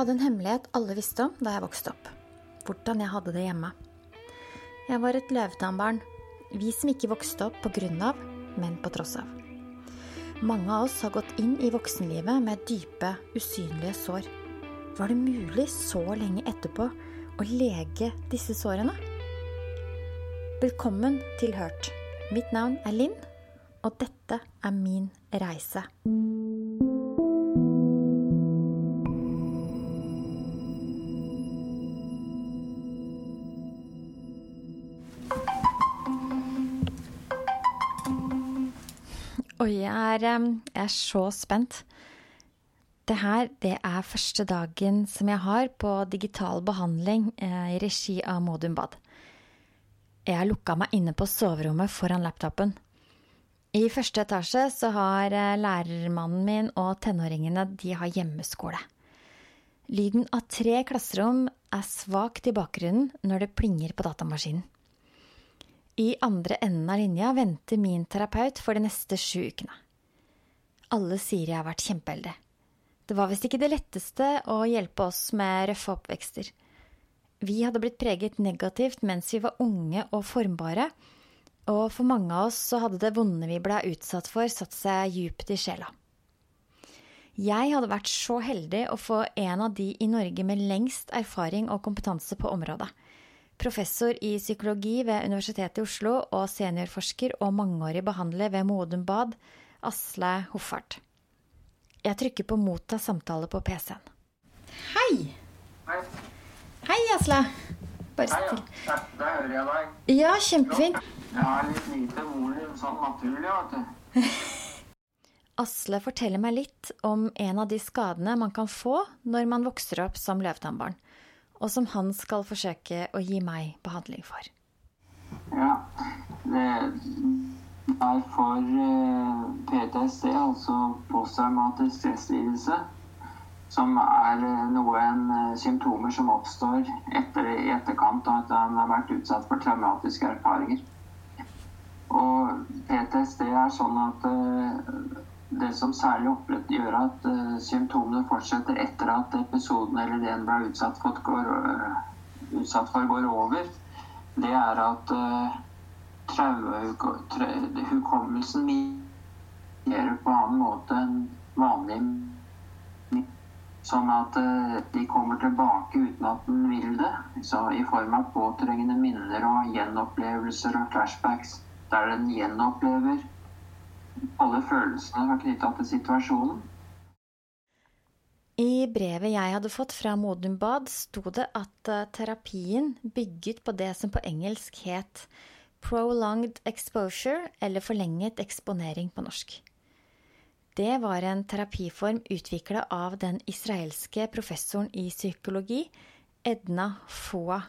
hadde en hemmelighet alle visste om da jeg vokste opp. Hvordan jeg hadde det hjemme. Jeg var et løvetannbarn. Vi som ikke vokste opp på grunn av, men på tross av. Mange av oss har gått inn i voksenlivet med dype, usynlige sår. Var det mulig så lenge etterpå å lege disse sårene? Velkommen til Hørt. Mitt navn er Linn, og dette er min reise. Jeg er, jeg er så spent. Det her det er første dagen som jeg har på digital behandling eh, i regi av Modum Bad. Jeg lukka meg inne på soverommet foran laptopen. I første etasje så har eh, lærermannen min og tenåringene de har hjemmeskole. Lyden av tre klasserom er svakt i bakgrunnen når det plinger på datamaskinen. I andre enden av linja venter min terapeut for de neste sju ukene. Alle sier jeg har vært kjempeheldig. Det var visst ikke det letteste å hjelpe oss med røffe oppvekster. Vi hadde blitt preget negativt mens vi var unge og formbare, og for mange av oss så hadde det vonde vi ble utsatt for, satt seg djupt i sjela. Jeg hadde vært så heldig å få en av de i Norge med lengst erfaring og kompetanse på området professor i psykologi ved Universitetet i Oslo og seniorforsker og mangeårig behandler ved Modum Bad, Asle Hoffart. Jeg trykker på 'motta samtale' på PC-en. Hei! Hei. Hei, Asle. Bare Hei, still. ja. Der, der hører jeg deg. Ja, kjempefint. Jeg har litt lite volum sånn naturlig, vet du. Asle forteller meg litt om en av de skadene man kan få når man vokser opp som løvetannbarn, og som han skal forsøke å gi meg behandling for. Ja, det er for eh, PTSD, altså posttraumatisk stresslidelse, som er eh, noen eh, symptomer som oppstår etter, i etterkant av at han har vært utsatt for traumatiske erfaringer. Og PTSD er sånn at det som særlig opprett gjør at uh, symptomene fortsetter etter at episoden eller det en ble utsatt for, går, uh, utsatt for, går over, det er at uh, traumehukommelsen fungerer på annen måte enn vanlig. Sånn at uh, de kommer tilbake uten at den vil det. Så I form av påtrengende minner og gjenopplevelser og flashbacks. Der den gjenopplever alle følelsene var knytta til situasjonen. I brevet jeg hadde fått fra Modum Bad, sto det at eh, terapien bygget på det som på engelsk het prolonged exposure, eller forlenget eksponering på norsk. Det var en terapiform utvikla av den israelske professoren i psykologi, Edna Foa.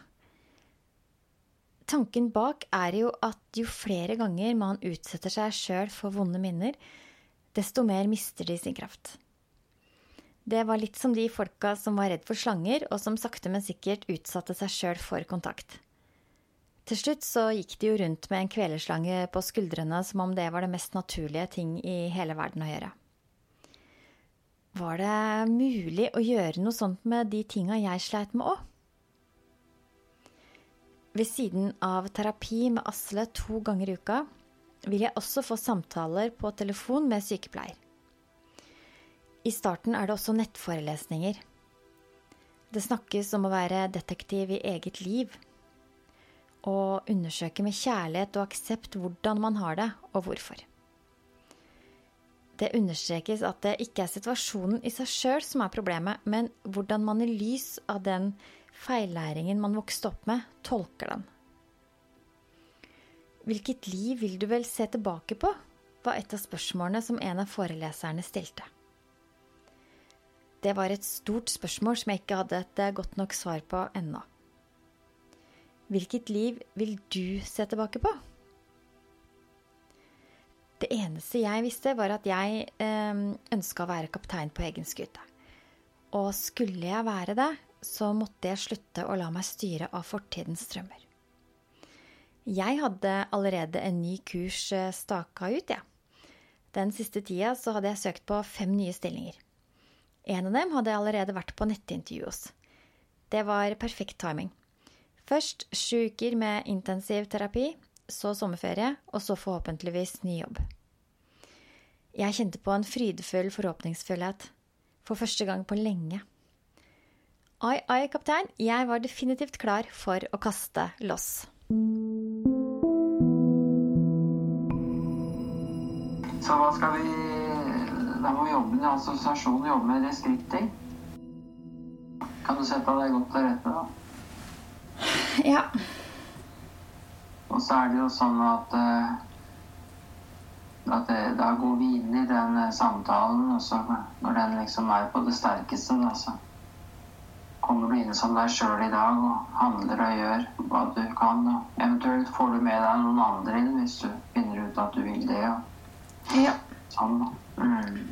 Tanken bak er jo at jo flere ganger man utsetter seg sjøl for vonde minner, desto mer mister de sin kraft. Det var litt som de folka som var redd for slanger, og som sakte, men sikkert utsatte seg sjøl for kontakt. Til slutt så gikk de jo rundt med en kvelerslange på skuldrene som om det var det mest naturlige ting i hele verden å gjøre. Var det mulig å gjøre noe sånt med de tinga jeg sleit med òg? Ved siden av terapi med Asle to ganger i uka, vil jeg også få samtaler på telefon med sykepleier. I starten er det også nettforelesninger. Det snakkes om å være detektiv i eget liv. Og undersøke med kjærlighet og aksept hvordan man har det, og hvorfor. Det understrekes at det ikke er situasjonen i seg sjøl som er problemet, men hvordan man i lys av den feillæringen man vokste opp med, tolker den. Hvilket liv vil du vel se tilbake på? var et av spørsmålene som en av foreleserne stilte. Det var et stort spørsmål som jeg ikke hadde et godt nok svar på ennå. Hvilket liv vil du se tilbake på? Det eneste jeg visste, var at jeg eh, ønska å være kaptein på egen skute. Og skulle jeg være det, så måtte jeg slutte å la meg styre av fortidens strømmer. Jeg hadde allerede en ny kurs eh, staka ut, jeg. Ja. Den siste tida så hadde jeg søkt på fem nye stillinger. En av dem hadde jeg allerede vært på nettintervju hos. Det var perfekt timing. Først sju uker med intensiv terapi, så sommerferie, og så forhåpentligvis ny jobb. Jeg kjente på en frydefull forhåpningsfullhet. For første gang på lenge. Ai, ai, kaptein, jeg var definitivt klar for å kaste loss. Så hva skal vi Da må vi jobbe med assosiasjon, jobbe med reskripting. Kan du sette deg godt til rette, da? Ja. Og så er det jo sånn at eh, at det, Da går vi inn i den eh, samtalen, og så når den liksom er på det sterkeste, da, så kommer du inn som deg sjøl i dag og handler og gjør hva du kan. Og eventuelt får du med deg noen andre inn hvis du finner ut at du vil det. Og ja. sånn. Mm.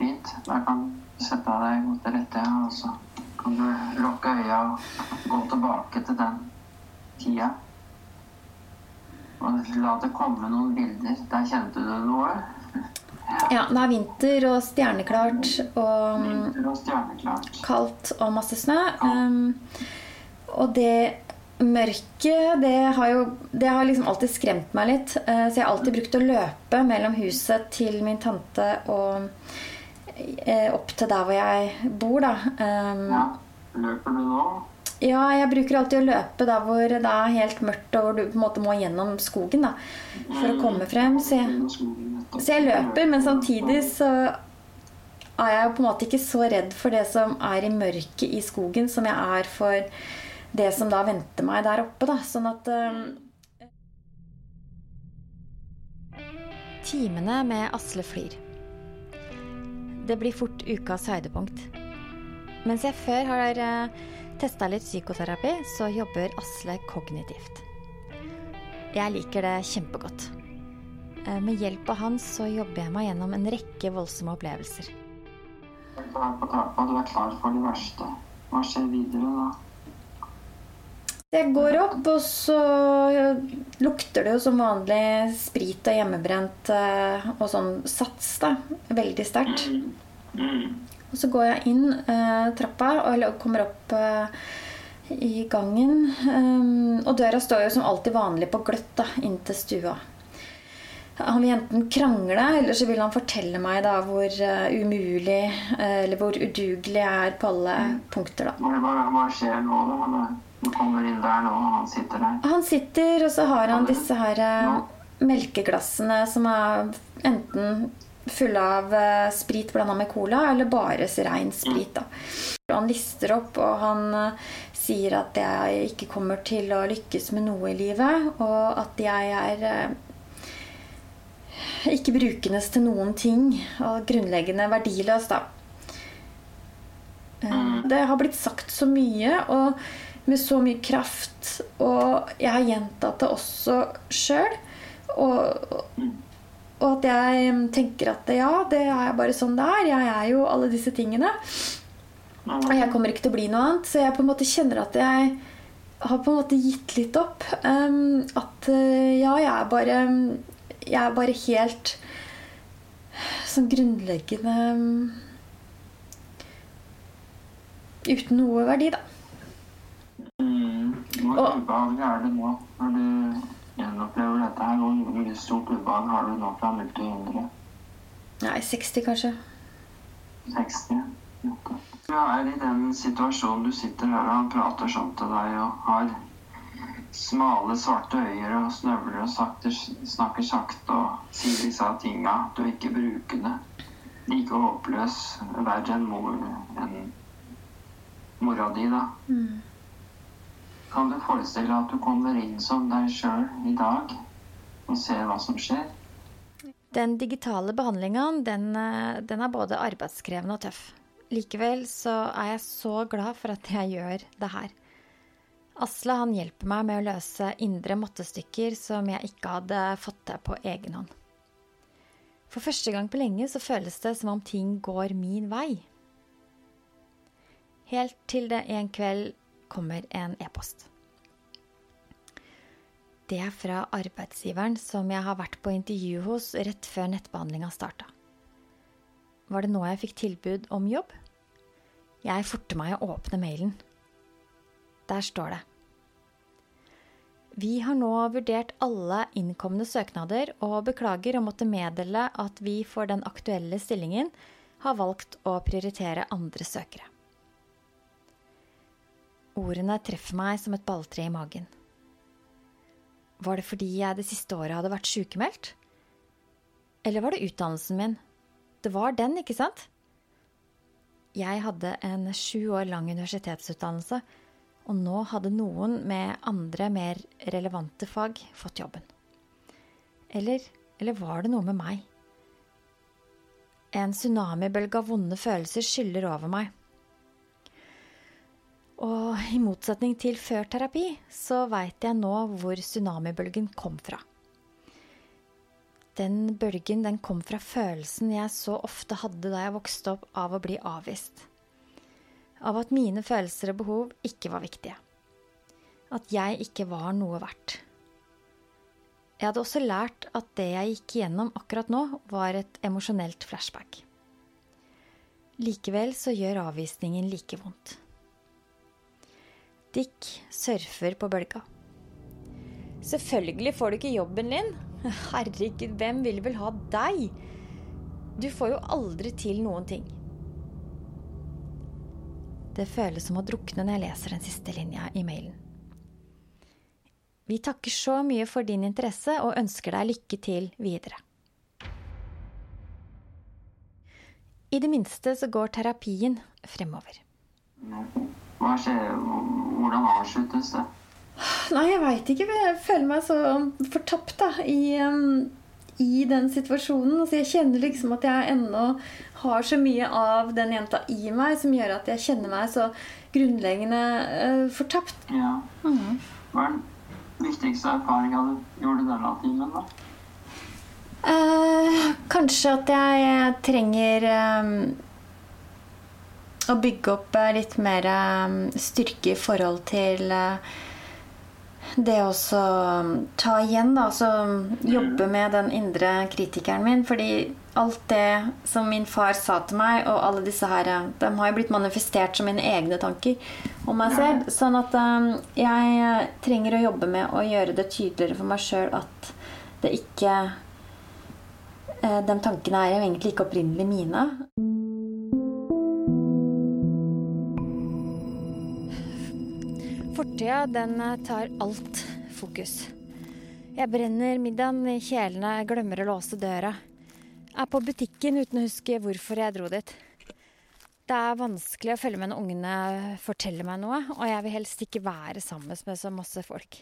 Fint. Da kan du sette deg godt til rette, og så kan du lukke øya og gå tilbake til den tida. Og la det komme noen bilder. Der kjente du noe. Ja. Det er vinter og stjerneklart og Vinter og stjerneklart. kaldt og masse snø. Um, og det mørket, det har jo det har liksom alltid skremt meg litt. Uh, så jeg har alltid brukt å løpe mellom huset til min tante og uh, opp til der hvor jeg bor, da. Um, Ja. Løper du nå? ja, jeg bruker alltid å løpe der hvor det er helt mørkt, og hvor du på en måte må gjennom skogen da, for å komme frem. Så jeg, så jeg løper, men samtidig så er jeg på en måte ikke så redd for det som er i mørket i skogen, som jeg er for det som da venter meg der oppe. Da. Sånn at um, Timene med Asle flyr. Det blir fort ukas høydepunkt. Mens jeg før har uh, testa litt psykoterapi, så jobber Asle kognitivt. Jeg liker det kjempegodt. Eh, Med hjelp av han så jobber jeg meg gjennom en rekke voldsomme opplevelser. Du er på taket, du er klar for det verste. Hva skjer videre da? Jeg går opp, og så lukter det jo som vanlig sprit og hjemmebrent eh, og sånn sats, da. Veldig sterkt. Og så går jeg inn eh, trappa og kommer opp eh, i gangen. Um, og døra står jo som alltid vanlig på gløtt da, inn til stua. Han vil enten krangle, eller så vil han fortelle meg da hvor eh, umulig eh, eller hvor udugelig jeg er på alle punkter. da. Hva, hva, skjer nå da? Han kommer inn der nå, og han sitter der? Han sitter, og så har han disse her eh, melkeglassene som er enten fulle av sprit blanda med cola, eller bare rein sprit. da. Han lister opp, og han sier at jeg ikke kommer til å lykkes med noe i livet, og at jeg er ikke brukende til noen ting, og grunnleggende verdiløs, da. Eh, Det har blitt sagt så mye, og med så mye kraft, og jeg har gjentatt det også sjøl. Og, og at jeg tenker at ja, det er bare sånn det er. Jeg er jo alle disse tingene. Og jeg kommer ikke til å bli noe annet. Så jeg på en måte kjenner at jeg har på en måte gitt litt opp. Um, at uh, ja, jeg er bare Jeg er bare helt sånn grunnleggende Uten noe verdi, da. Mm. Hvor Og- ubehagelig er det nå når du gjenopplever dette her? Hvor stort ubehag har du nå fra 0 til 100? Nei, 60 kanskje. 60? Ok. Du er i den situasjonen du sitter her og han prater sånn til deg og har smale, svarte øyer og snøvler og sakte, snakker sakte og sier disse tinga. Du ikke ikke det. Like håpløs, verre enn mor en mora di, da. Mm. Kan du forestille at du kommer inn som deg sjøl i dag og ser hva som skjer? Den digitale behandlinga, den, eh, den er både arbeidskrevende og tøff. Likevel så er jeg så glad for at jeg gjør det her. Asle han hjelper meg med å løse indre mattestykker som jeg ikke hadde fått til på egen hånd. For første gang på lenge så føles det som om ting går min vei. Helt til det en kveld kommer en e-post. Det er fra arbeidsgiveren som jeg har vært på intervju hos rett før nettbehandlinga starta. var det nå jeg fikk tilbud om jobb. Jeg forter meg å åpne mailen. Der står det. Vi har nå vurdert alle innkomne søknader og beklager å måtte meddele at vi for den aktuelle stillingen har valgt å prioritere andre søkere. Ordene treffer meg som et balltre i magen. Var det fordi jeg det siste året hadde vært sykemeldt? Eller var det utdannelsen min? Det var den, ikke sant? Jeg hadde en sju år lang universitetsutdannelse, og nå hadde noen med andre, mer relevante fag fått jobben. Eller, eller var det noe med meg? En tsunamibølge av vonde følelser skyller over meg. Og i motsetning til før terapi, så veit jeg nå hvor tsunamibølgen kom fra. Den bølgen den kom fra følelsen jeg så ofte hadde da jeg vokste opp av å bli avvist. Av at mine følelser og behov ikke var viktige. At jeg ikke var noe verdt. Jeg hadde også lært at det jeg gikk igjennom akkurat nå, var et emosjonelt flashback. Likevel så gjør avvisningen like vondt. Dick surfer på bølga. Selvfølgelig får du ikke jobben din. Herregud, hvem vil vel ha deg? Du får jo aldri til noen ting. Det føles som å drukne når jeg leser den siste linja i mailen. Vi takker så mye for din interesse og ønsker deg lykke til videre. I det minste så går terapien fremover. Hva skjer? Hvordan avsluttes det? Nei, jeg veit ikke. Jeg føler meg så fortapt da, i, um, i den situasjonen. Altså, jeg kjenner liksom at jeg ennå har så mye av den jenta i meg som gjør at jeg kjenner meg så grunnleggende uh, fortapt. Ja. Mm. Hva er den viktigste erfaringa du gjorde denne timen, da? Uh, kanskje at jeg trenger um, å bygge opp litt mer styrke i forhold til det å ta igjen, da. Altså jobbe med den indre kritikeren min. Fordi alt det som min far sa til meg, og alle disse her De har jo blitt manifestert som mine egne tanker om meg selv. Sånn at jeg trenger å jobbe med å gjøre det tydeligere for meg sjøl at det ikke De tankene er jo egentlig ikke opprinnelig mine. Fortida, den eh, tar alt fokus. Jeg brenner middagen i kjelene, glemmer å låse døra. Er på butikken uten å huske hvorfor jeg dro dit. Det er vanskelig å følge med når ungene forteller meg noe, og jeg vil helst ikke være sammen med så masse folk.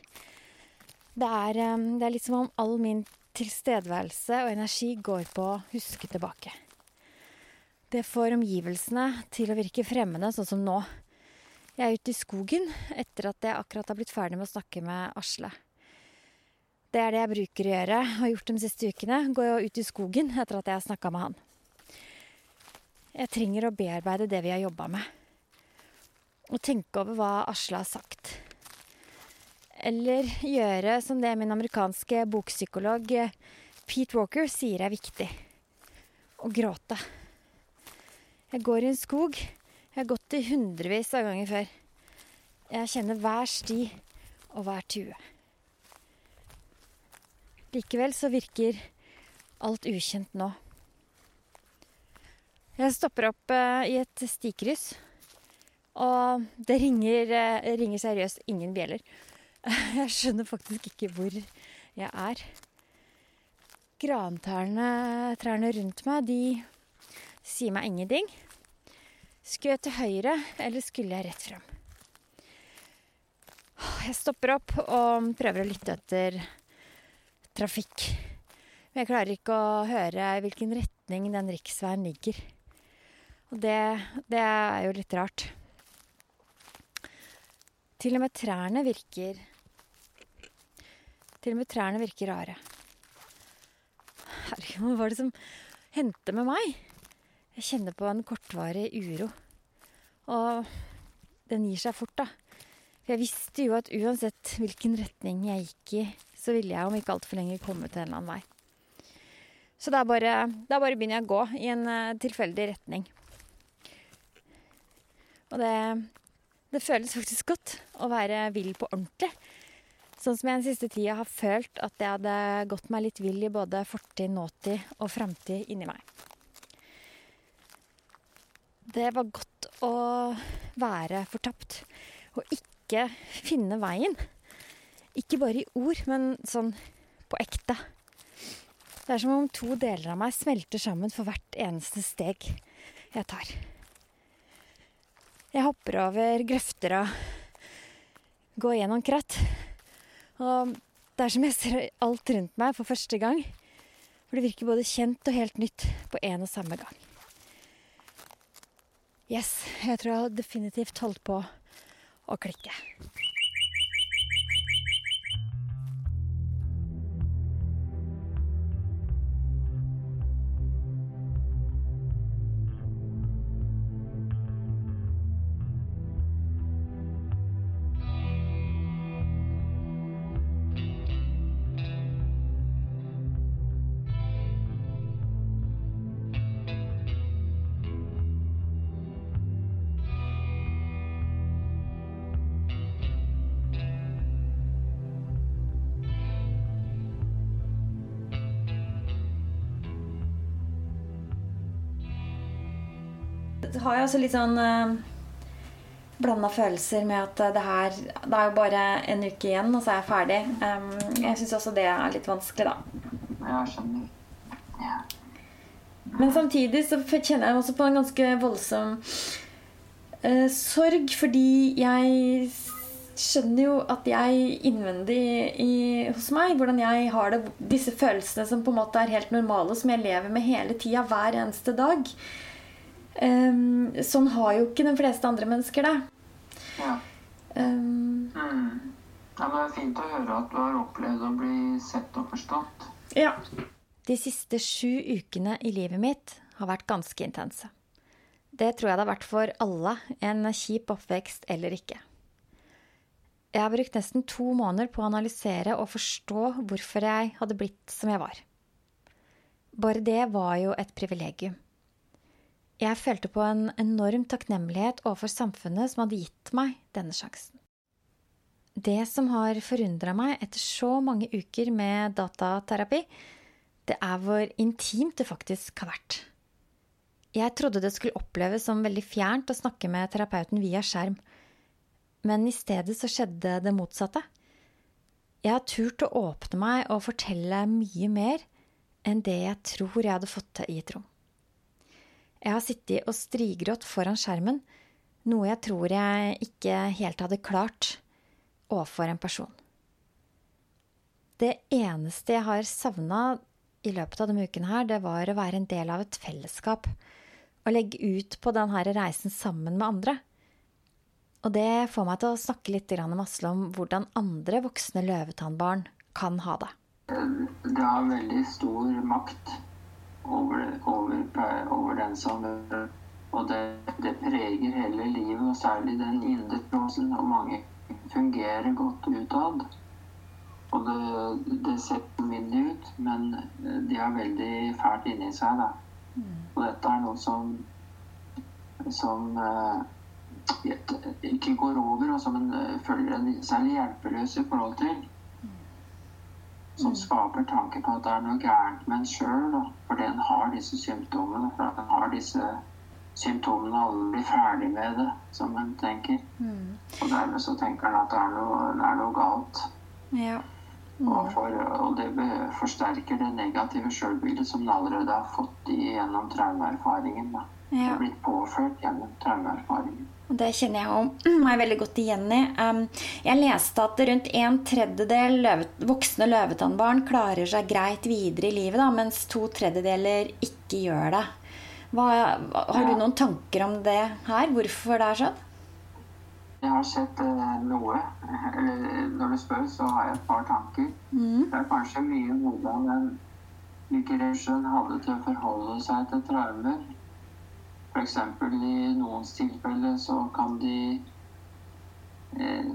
Det er, eh, det er litt som om all min tilstedeværelse og energi går på å huske tilbake. Det får omgivelsene til å virke fremmede, sånn som nå. Jeg er ute i skogen etter at jeg akkurat har blitt ferdig med å snakke med Asle. Det er det jeg bruker å gjøre, og har gjort de siste ukene. Går jeg ut i skogen etter at jeg har snakka med han. Jeg trenger å bearbeide det vi har jobba med. Og tenke over hva Asle har sagt. Eller gjøre som det min amerikanske bokpsykolog Pete Walker sier er viktig. Å gråte. Jeg går i en skog gått i hundrevis av ganger før. Jeg kjenner hver sti og hver tue. Likevel så virker alt ukjent nå. Jeg stopper opp uh, i et stikryss, og det ringer, uh, ringer seriøst ingen bjeller. Jeg skjønner faktisk ikke hvor jeg er. Grantrærne rundt meg, de sier meg ingenting. Skulle jeg til høyre, eller skulle jeg rett frem? Jeg stopper opp og prøver å lytte etter trafikk. Men jeg klarer ikke å høre hvilken retning den riksveien ligger. Og det, det er jo litt rart. Til og med trærne virker Til og med trærne virker rare. Herregud, hva var det som hendte med meg? Jeg kjenner på en kortvarig uro. Og den gir seg fort, da. For jeg visste jo at uansett hvilken retning jeg gikk i, så ville jeg om ikke altfor lenge komme til en eller annen vei. Så da bare, bare begynner jeg å gå i en uh, tilfeldig retning. Og det, det føles faktisk godt å være vill på ordentlig. Sånn som jeg den siste tida har følt at jeg hadde gått meg litt vill i både fortid, nåtid og framtid inni meg. Det var godt å være fortapt og ikke finne veien. Ikke bare i ord, men sånn på ekte. Det er som om to deler av meg smelter sammen for hvert eneste steg jeg tar. Jeg hopper over grøfter og går gjennom kratt. Og det er som jeg ser alt rundt meg for første gang. For det virker både kjent og helt nytt på en og samme gang. Yes, jeg tror jeg har definitivt holdt på å klikke. Har jeg også litt sånn eh, blanda følelser med at det her Det er jo bare en uke igjen, og så er jeg ferdig. Um, jeg syns også det er litt vanskelig, da. Ja, skjønner. Ja. Men samtidig så kjenner jeg også på en ganske voldsom uh, sorg, fordi jeg skjønner jo at jeg innvendig i, hos meg, hvordan jeg har det, disse følelsene som på en måte er helt normale, som jeg lever med hele tida, hver eneste dag. Um, sånn har jo ikke de fleste andre mennesker det. Ja. Um, mm. ja. Men det er fint å høre at du har opplevd å bli sett og forstått. Ja. De siste sju ukene i livet mitt har vært ganske intense. Det tror jeg det har vært for alle, en kjip oppvekst eller ikke. Jeg har brukt nesten to måneder på å analysere og forstå hvorfor jeg hadde blitt som jeg var. Bare det var jo et privilegium. Jeg følte på en enorm takknemlighet overfor samfunnet som hadde gitt meg denne sjansen. Det som har forundra meg etter så mange uker med dataterapi, det er hvor intimt det faktisk har vært. Jeg trodde det skulle oppleves som veldig fjernt å snakke med terapeuten via skjerm, men i stedet så skjedde det motsatte. Jeg har turt å åpne meg og fortelle mye mer enn det jeg tror jeg hadde fått til i et rom. Jeg har sittet og strigrått foran skjermen, noe jeg tror jeg ikke helt hadde klart overfor en person. Det eneste jeg har savna i løpet av denne uken her, det var å være en del av et fellesskap. Og legge ut på denne reisen sammen med andre. Og det får meg til å snakke litt med Asle om hvordan andre voksne løvetannbarn kan ha det. Det har veldig stor makt over, over, over den som Og det, det, preger hele livet, og særlig den indre trosen. Og mange fungerer godt utad. Og det, det ser mindre ut, men de har veldig fælt inni seg. Da. Mm. Og dette er noe som som ikke går over, og som en føler en særlig hjelpeløs i forhold til som skaper tanke på at det er noe gærent med en sjøl, fordi en har disse symptomene. For at en har disse symptomene og blir ferdig med det, som en tenker. Mm. Og dermed så tenker en at det er noe, det er noe galt. Ja. Mm. Og, for, og, det forsterker det negative sjølbildet som en allerede har fått gjennom traumeerfaringen. Ja. Det er blitt påført gjennom traumeerfaringen. Det kjenner jeg meg veldig godt igjen i. Um, jeg leste at rundt en tredjedel voksne løvetannbarn klarer seg greit videre i livet, da, mens to tredjedeler ikke gjør det. Hva, har du noen tanker om det her? Hvorfor det er sånn? Jeg har sett uh, noe. Når du spør, så har jeg et par tanker. Mm. Det er kanskje mye hvordan en Michelangelo hadde til å forholde seg til traumer F.eks. i noens tilfelle så kan de eh,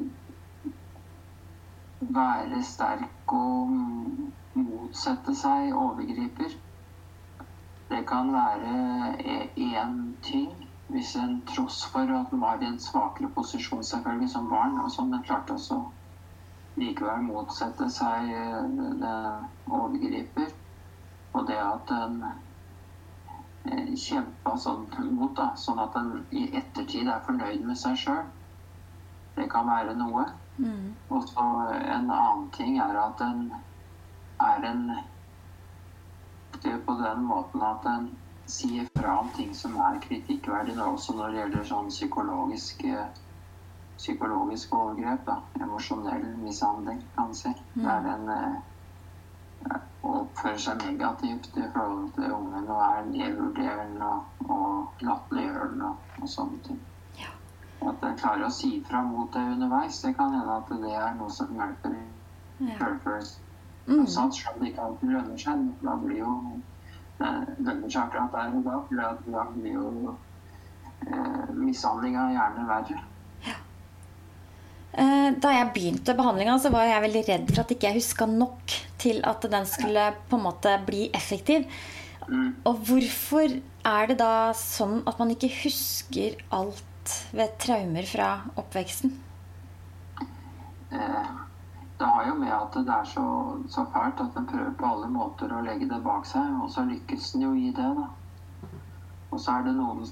være sterk og motsette seg overgriper. det kan være én ting hvis en tross for at en var i en svakere posisjon selvfølgelig som barn, og sånn, men klarte også likevel motsette seg den overgriper. Og det at en kjempa sånn mot, da, sånn at en i ettertid er fornøyd med seg sjøl. Det kan være noe. Mm. Og så en annen ting er at en er en på den måten at en sier fra om ting som er kritikkverdig, da, også når det gjelder sånn psykologisk psykologisk overgrep. da, Emosjonell mishandling, kan man si. Mm. Der en eh, oppfører seg negativt i forhold til ungen og er nedvurderende og, og latterliggjørende og, og sånne ting. Ja. At en klarer å si fra mot det underveis, det kan hende at det er noe som hjelper ja. følelsen. Mm. Sånn, selv om det ikke alltid lønner seg. Da blir jo lønner seg akkurat der og da, for da blir jo eh, mishandlinga gjerne verre. Eh, da jeg begynte behandlinga, så var jeg veldig redd for at ikke jeg huska nok til at den skulle på en måte bli effektiv. Mm. Og hvorfor er det da sånn at man ikke husker alt ved traumer fra oppveksten? Eh, det har jo med at det er så, så fælt at en prøver på alle måter å legge det bak seg, og så lykkes en jo i det, da. Og så er det noen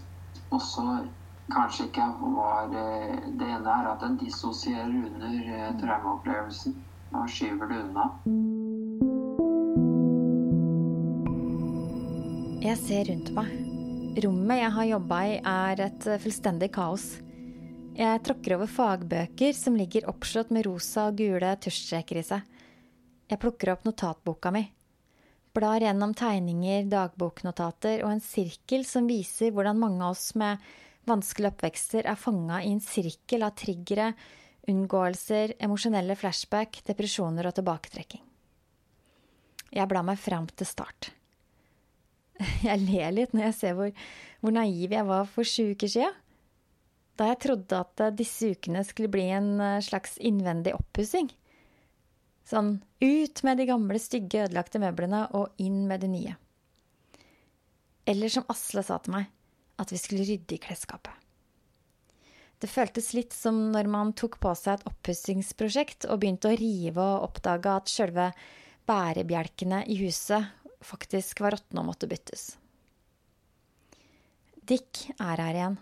også kanskje ikke var eh, Det ene er at en dissosierer under eh, traumeopplevelsen og skyver det unna. Jeg ser rundt meg. Rommet jeg har jobba i, er et fullstendig kaos. Jeg tråkker over fagbøker som ligger oppslått med rosa og gule tusjstreker i seg. Jeg plukker opp notatboka mi. Blar gjennom tegninger, dagboknotater og en sirkel som viser hvordan mange av oss med vanskelige oppvekster er fanga i en sirkel av triggere, unngåelser, emosjonelle flashback, depresjoner og tilbaketrekking. Jeg blar meg fram til start. Jeg ler litt når jeg ser hvor, hvor naiv jeg var for sju uker sia. Da jeg trodde at eh, disse ukene skulle bli en eh, slags innvendig oppussing. Sånn ut med de gamle, stygge, ødelagte møblene og inn med de nye. Eller som Asle sa til meg, at vi skulle rydde i klesskapet. Det føltes litt som når man tok på seg et oppussingsprosjekt og begynte å rive og oppdaga at sjølve bærebjelkene i huset faktisk var råtne og måtte byttes. Dick er her igjen.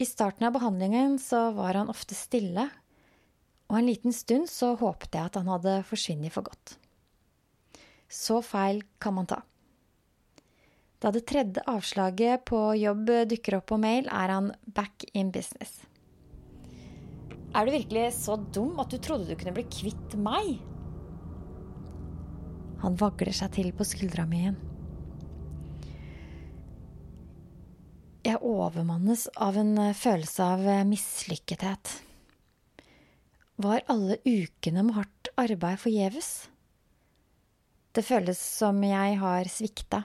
I starten av behandlingen så var han ofte stille, og en liten stund så håpte jeg at han hadde forsvunnet for godt. Så feil kan man ta. Da det tredje avslaget på jobb dukker opp på mail, er han back in business. Er du virkelig så dum at du trodde du kunne bli kvitt meg? Han vagler seg til på skuldra mi igjen. Jeg overmannes av en følelse av mislykkethet. Var alle ukene med hardt arbeid forgjeves? Det føles som jeg har svikta.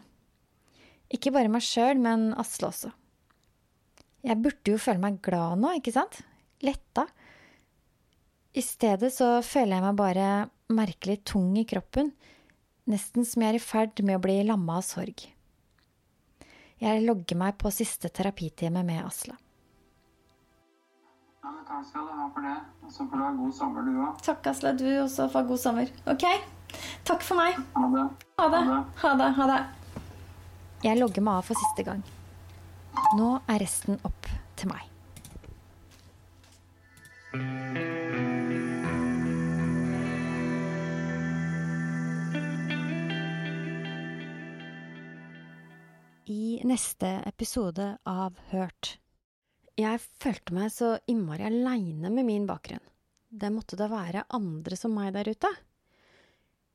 Ikke bare meg sjøl, men Asle også. Jeg burde jo føle meg glad nå, ikke sant? Letta. I stedet så føler jeg meg bare merkelig tung i kroppen, nesten som jeg er i ferd med å bli lamma av sorg. Jeg logger meg på siste terapitime med Asle. Ja, men takk skal du ha for det. Og så får du ha god sommer, du òg. Takk, Asle. Du også får god sommer. Ok? Takk for meg. Ha det. Ha det. Ha det. Ha det. Jeg logger meg av for siste gang. Nå er resten opp til meg. i neste episode av Hørt. Jeg følte meg så innmari aleine med min bakgrunn. Det måtte da være andre som meg der ute.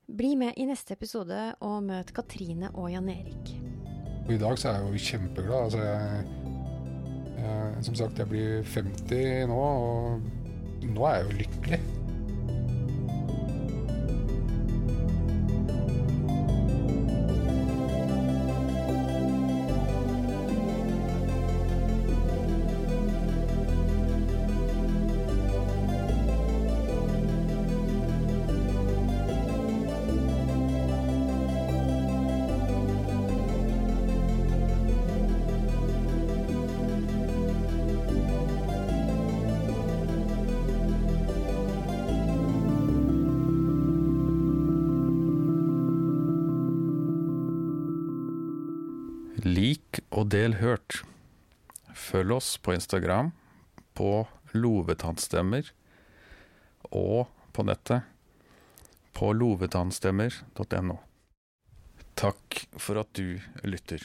Bli med i neste episode og møt Katrine og Jan Erik. I dag så er jeg jo kjempeglad. Altså jeg, jeg, som sagt, jeg blir 50 nå, og nå er jeg jo lykkelig. Og del hørt. Følg oss på Instagram, på Lovetannstemmer og på nettet på lovetannstemmer.no. Takk for at du lytter.